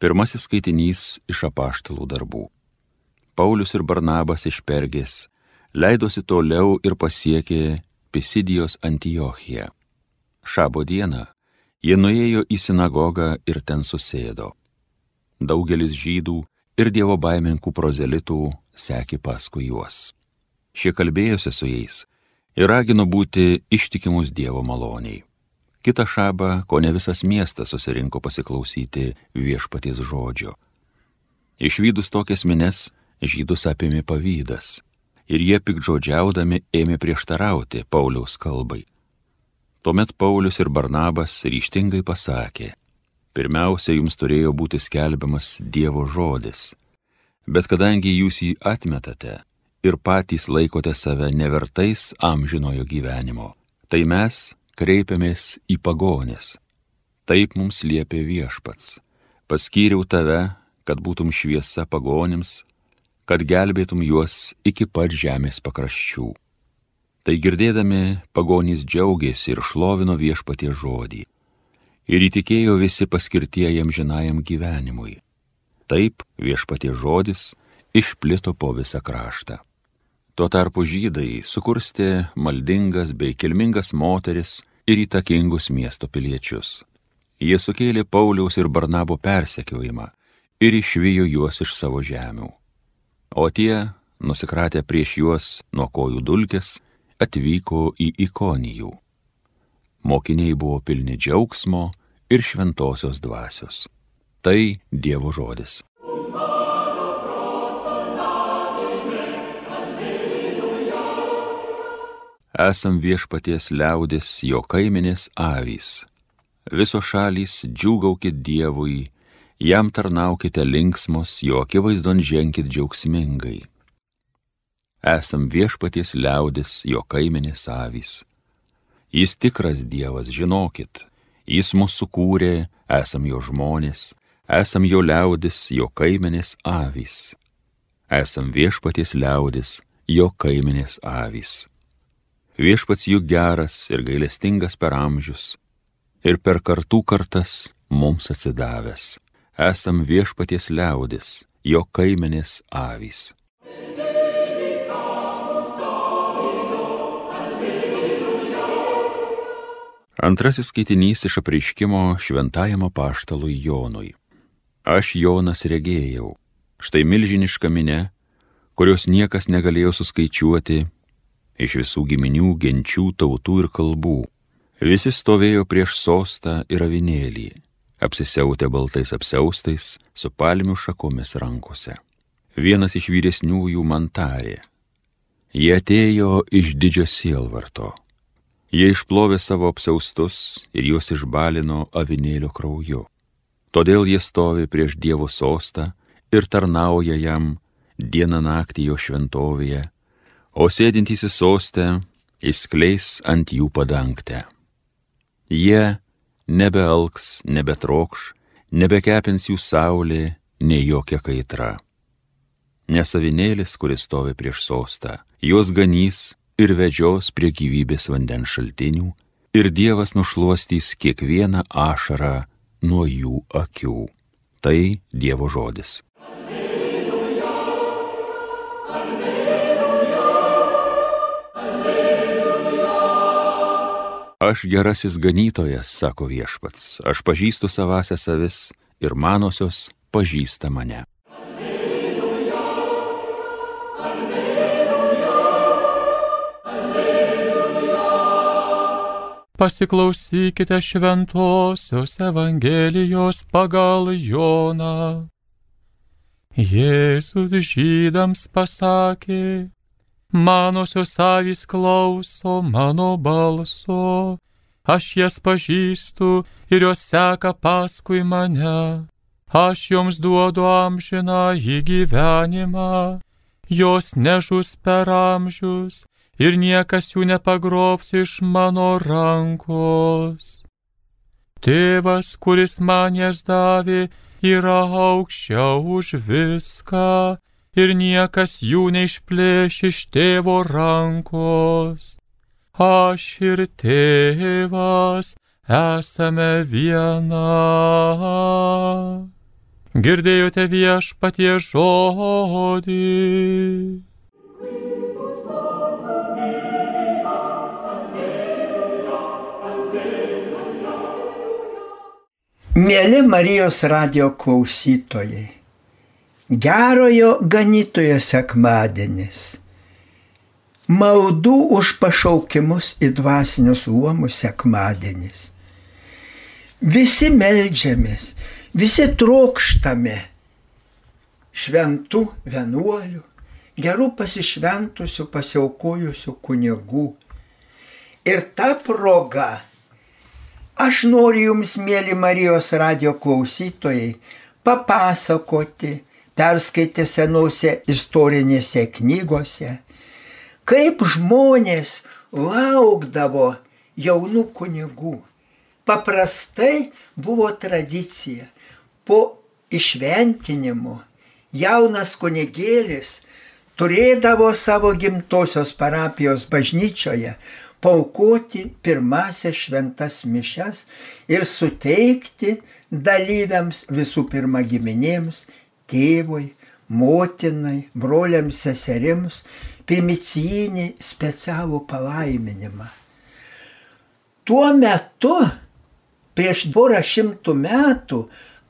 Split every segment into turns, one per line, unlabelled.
Pirmasis skaitinys iš apaštalų darbų. Paulius ir Barnabas iš Pergės leidosi toliau ir pasiekė Pisidijos Antiochiją. Šabo dieną jie nuėjo į sinagogą ir ten susėdo. Daugelis žydų ir dievo baiminkų prozelitų sekė paskui juos. Šie kalbėjosi su jais ir ragino būti ištikimus dievo maloniai. Kita šaba, ko ne visas miestas susirinko pasiklausyti viešpaties žodžio. Išvydus tokias mines, žydus apėmė pavydas ir jie pikdžodžiaudami ėmė prieštarauti Pauliaus kalbai. Tuomet Paulius ir Barnabas ryštingai pasakė, pirmiausia, jums turėjo būti skelbiamas Dievo žodis, bet kadangi jūs jį atmetate ir patys laikote save nevertais amžinojo gyvenimo, tai mes kreipiamės į pagonis. Taip mums liepė viešpats. Paskyriau tave, kad būtum šviesa pagonims, kad gelbėtum juos iki pat žemės pakraščių. Tai girdėdami pagonys džiaugiasi ir šlovino viešpatie žodį. Ir įtikėjo visi paskirtieji žinajam gyvenimui. Taip viešpatie žodis išplito po visą kraštą. Tuo tarpu žydai sukurstė maldingas bei kilmingas moteris ir įtakingus miesto piliečius. Jie sukėlė Pauliaus ir Barnabo persekiojimą ir išvijo juos iš savo žemių. O tie, nusikratę prieš juos nuo kojų dulkės, atvyko į ikonijų. Mokiniai buvo pilni džiaugsmo ir šventosios dvasios. Tai Dievo žodis. Esam viešpaties liaudės jo kaiminės avys. Viso šalys džiūgaukit Dievui, jam tarnaukite linksmos, jo akivaizdon ženkit džiaugsmingai. Esam viešpaties liaudės jo kaiminės avys. Jis tikras Dievas, žinokit, jis mūsų sukūrė, esam jo žmonės, esam jo liaudis, jo kaiminės avys. Esam viešpaties liaudis, jo kaiminės avys. Viešpats juk geras ir gailestingas per amžius ir per kartų kartas mums atsidavęs. Esam viešpaties liaudis, jo kaimenės avys. Antrasis skaitinys iš apreiškimo šventajam apaštalui Jonui. Aš Jonas regėjau, štai milžiniška minė, kurios niekas negalėjo suskaičiuoti iš visų giminių, genčių, tautų ir kalbų. Visi stovėjo prieš sostą ir avinėlį, apsisiautę baltais apsiaustais, su palmių šakomis rankose. Vienas iš vyresniųjų man tarė. Jie atėjo iš didžio sielvarto. Jie išplovė savo apsaustus ir juos išbalino avinėlio krauju. Todėl jie stovi prieš Dievo sostą ir tarnauja jam dieną naktį jo šventovėje o sėdintysis sostę išskleis ant jų padangtę. Jie nebealks, nebetrokš, nebekepins jų saulė, nei jokia kaitra. Nesavinėlis, kuris stovi prieš sostą, juos ganys ir vedžios prie gyvybės vandens šaltinių, ir Dievas nušuostys kiekvieną ašarą nuo jų akių. Tai Dievo žodis. Aš gerasis ganytojas, sako viešpats, aš pažįstu savąsią savis ir manosios pažįsta mane. Alleluja, alleluja,
alleluja. Pasiklausykite šventosios Evangelijos pagal Joną. Jėzus žydams pasakė, manosios avys klauso mano balso, aš jas pažįstu ir jos seka paskui mane. Aš joms duodu amžiną į gyvenimą, jos nežus per amžius ir niekas jų nepagrobs iš mano rankos. Tėvas, kuris man jas davė, yra aukščiau už viską ir niekas jų neišplėš iš tėvo rankos. Aš ir tėvas esame viena. Girdėjote viešpatie žodį.
Mėly Marijos radio klausytojai, gerojo ganytojo sekmadienis, maldų už pašaukimus į dvasinius luomus sekmadienis. Visi melžiamės, visi trokštame šventų vienuolių, gerų pasišventusių, pasiaukojusių kunigų. Ir ta proga aš noriu Jums, mėly Marijos radio klausytojai, papasakoti, perskaitę senose istorinėse knygose, kaip žmonės laukdavo jaunų kunigų paprastai buvo tradicija. Po išventinimo jaunas kunigėlis turėdavo savo gimtosios parapijos bažnyčioje paukoti pirmasias šventas mišes ir suteikti dalyviams visų pirma giminėms, tėvui, motinai, broliams, seserims primicijinį specialų palaiminimą. Tuo metu prieš porą šimtų metų,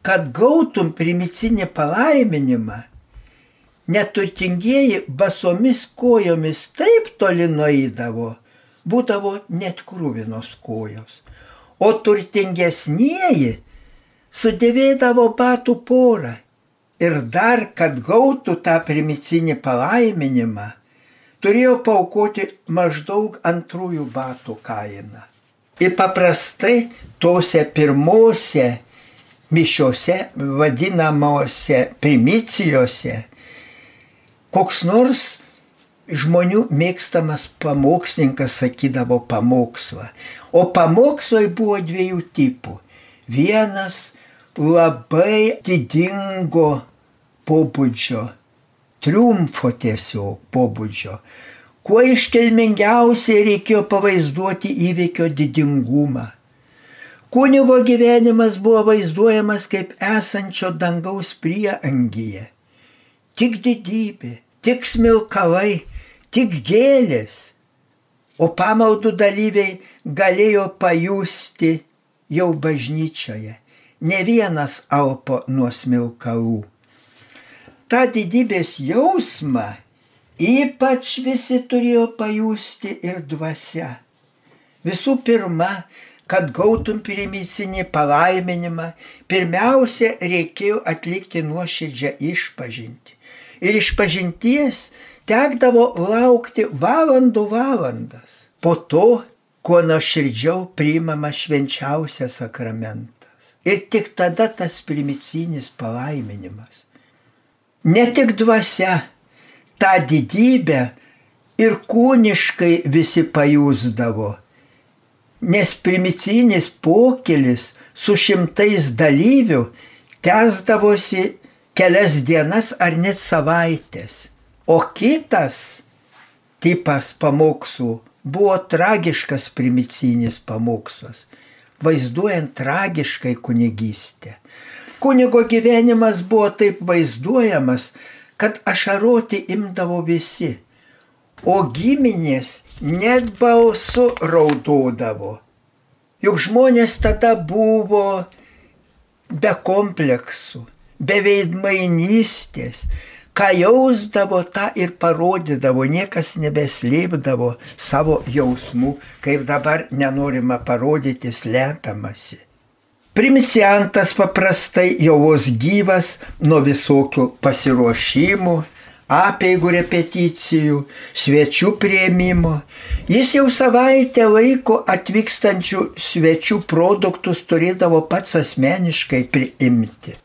kad gautum primicinį palaiminimą, neturtingieji basomis kojomis taip toli nueidavo, būdavo net krūvinos kojos. O turtingesnieji sudėvėdavo batų porą. Ir dar, kad gautų tą primicinį palaiminimą, turėjo paukoti maždaug antrųjų batų kainą. Ir paprastai tose pirmose mišiose, vadinamose primicijose, koks nors žmonių mėgstamas pamokslininkas sakydavo pamokslą. O pamokslai buvo dviejų tipų. Vienas labai didingo pobūdžio, triumfo tiesiog pobūdžio, Kuo iškilmingiausiai reikėjo pavaizduoti įvykio didingumą. Kunigo gyvenimas buvo vaizduojamas kaip esančio dangaus prieangyje. Tik didybė, tik smilkalai, tik gėlės. O pamaldų dalyviai galėjo pajusti jau bažnyčioje. Ne vienas alpo nuo smilkalų. Ta didybės jausmą Ypač visi turėjo pajusti ir dvasia. Visų pirma, kad gautum primicinį palaiminimą, pirmiausia reikėjo atlikti nuoširdžią išpažinti. Ir išpažinties tekdavo laukti valandų valandas. Po to, kuo nuoširdžiau priimama švenčiausias sakramentas. Ir tik tada tas primicinis palaiminimas. Ne tik dvasia, tą didybę ir kūniškai visi pajūsdavo. Nes primicinis pokelis su šimtais dalyvių tęsdavosi kelias dienas ar net savaitės. O kitas tipas pamokslų buvo tragiškas primicinis pamokslas, vaizduojant tragiškai kunigystę. Kunigo gyvenimas buvo taip vaizduojamas, kad ašaroti imdavo visi, o giminės net balsu raudodavo. Juk žmonės tada buvo be kompleksų, be veidmainystės, ką jausdavo, tą ir parodydavo, niekas nebeslėpdavo savo jausmų, kaip dabar nenorima parodyti slepiamasi. Primiciantas paprastai jau vos gyvas nuo visokių pasiruošimų, apieigų repeticijų, svečių prieimimo. Jis jau savaitę laiko atvykstančių svečių produktus turėdavo pats asmeniškai priimti.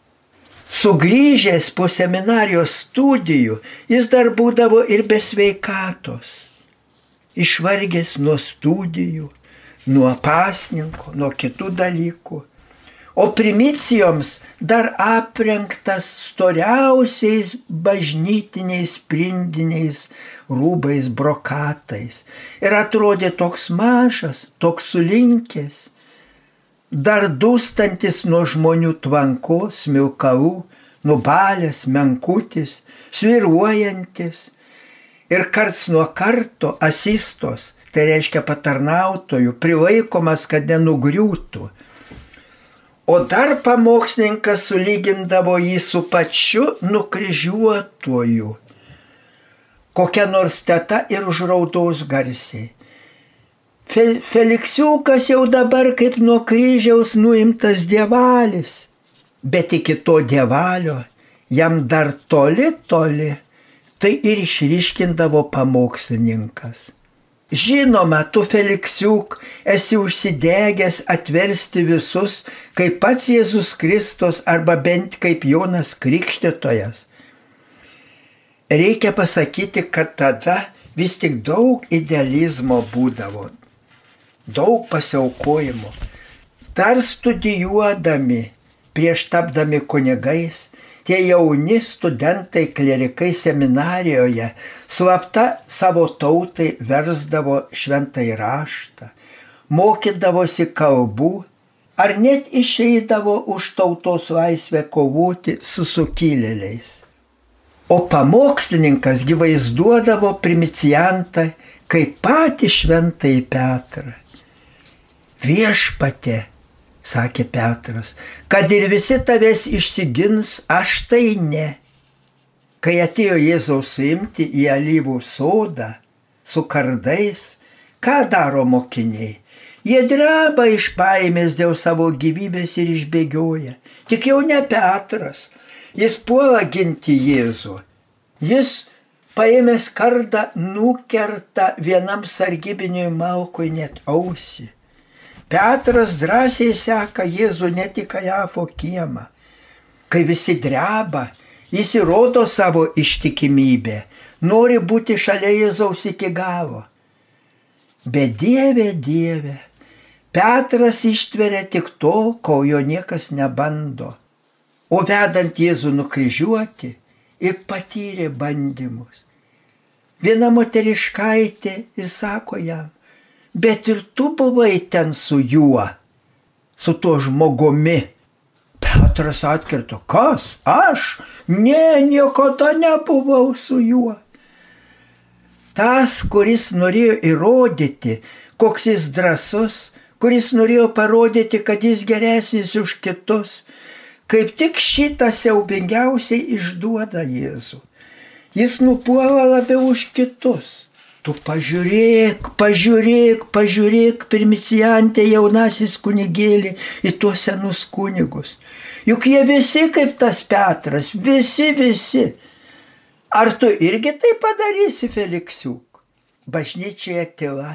Sugryžęs po seminarijos studijų, jis dar būdavo ir be sveikatos. Išvargęs nuo studijų, nuo pasninko, nuo kitų dalykų o primicijoms dar aprengtas storiausiais bažnytiniais sprindiniais rūbais, brokatais. Ir atrodė toks mažas, toks sulinkęs, dar dūstantis nuo žmonių tvankos, smilkalų, nubalęs, menkutis, sviruojantis ir karts nuo karto asistos, tai reiškia patarnautojų, prilaikomas, kad nenugriūtų. O dar pamokslininkas sulygindavo jį su pačiu nukryžiuotoju. Kokia nors teta ir užraudos garsiai. Fe, Feliksiukas jau dabar kaip nuo kryžiaus nuimtas dievalis, bet iki to dievalio jam dar toli, toli, tai ir išryškindavo pamokslininkas. Žinoma, tu Feliksiuk esi užsidegęs atversti visus, kaip pats Jėzus Kristus arba bent kaip Jonas Krikštytojas. Reikia pasakyti, kad tada vis tik daug idealizmo būdavo, daug pasiaukojimo. Dar studijuodami, prieš tapdami kunigais, tie jauni studentai klerikai seminarijoje slapta savo tautai versdavo šventai raštą, mokydavosi kalbų ar net išeidavo už tautos laisvę kovoti su sukilėliais. O pamokslininkas gyvaizduodavo primicijantą kaip patį šventai Petrą viešpatė, sakė Petras, kad ir visi tavęs išsigins, aš tai ne. Kai atėjo Jėzaus suimti į alyvų sodą su kardais, ką daro mokiniai? Jie dreba iš baimės dėl savo gyvybės ir išbėgioja. Tik jau ne Petras. Jis puola ginti Jėzų. Jis paėmęs kardą nukerta vienam sargybiniui malkui net ausį. Petras drąsiai seka Jėzų net į Kajafo kiemą. Kai visi dreba, jis įrodo savo ištikimybę, nori būti šalia Jėzaus iki galo. Bet Dieve, Dieve, Petras ištveria tik to, ko jo niekas nebando. O vedant Jėzų nukryžiuoti ir patyrė bandymus. Viena moteriškaitė įsako jam, bet ir tu buvai ten su juo, su tuo žmogumi. Petras atkirto, kas? Aš? Ne, niekada nebuvau su juo. Tas, kuris norėjo įrodyti, koks jis drasus, kuris norėjo parodyti, kad jis geresnis už kitus, kaip tik šitą siaubingiausiai išduoda Jėzų. Jis nupuola labiau už kitus. Tu pažiūrėk, pažiūrėk, pažiūrėk, primicijantė jaunasis kunigėlį į tuos senus kunigus. Juk jie visi kaip tas Petras, visi, visi. Ar tu irgi tai padarysi, Feliksiuk? Bažnyčioje tyla,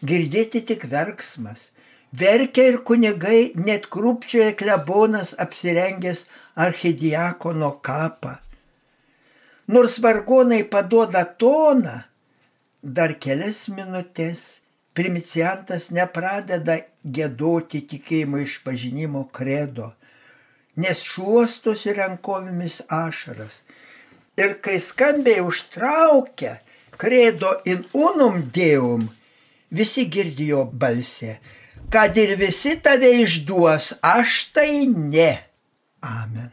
girdėti tik verksmas. Verkia ir kunigai, net krūpčioje klebonas apsirengęs archidiakono kapą. Nors vargonai paduoda toną, dar kelias minutės primiciantas nepradeda gėdoti tikėjimo išpažinimo kredo, nes šuostosi rankovėmis ašaras. Ir kai skambiai užtraukia kredo in unum deum, visi girdėjo balsę, kad ir visi tave išduos, aš tai ne. Amen.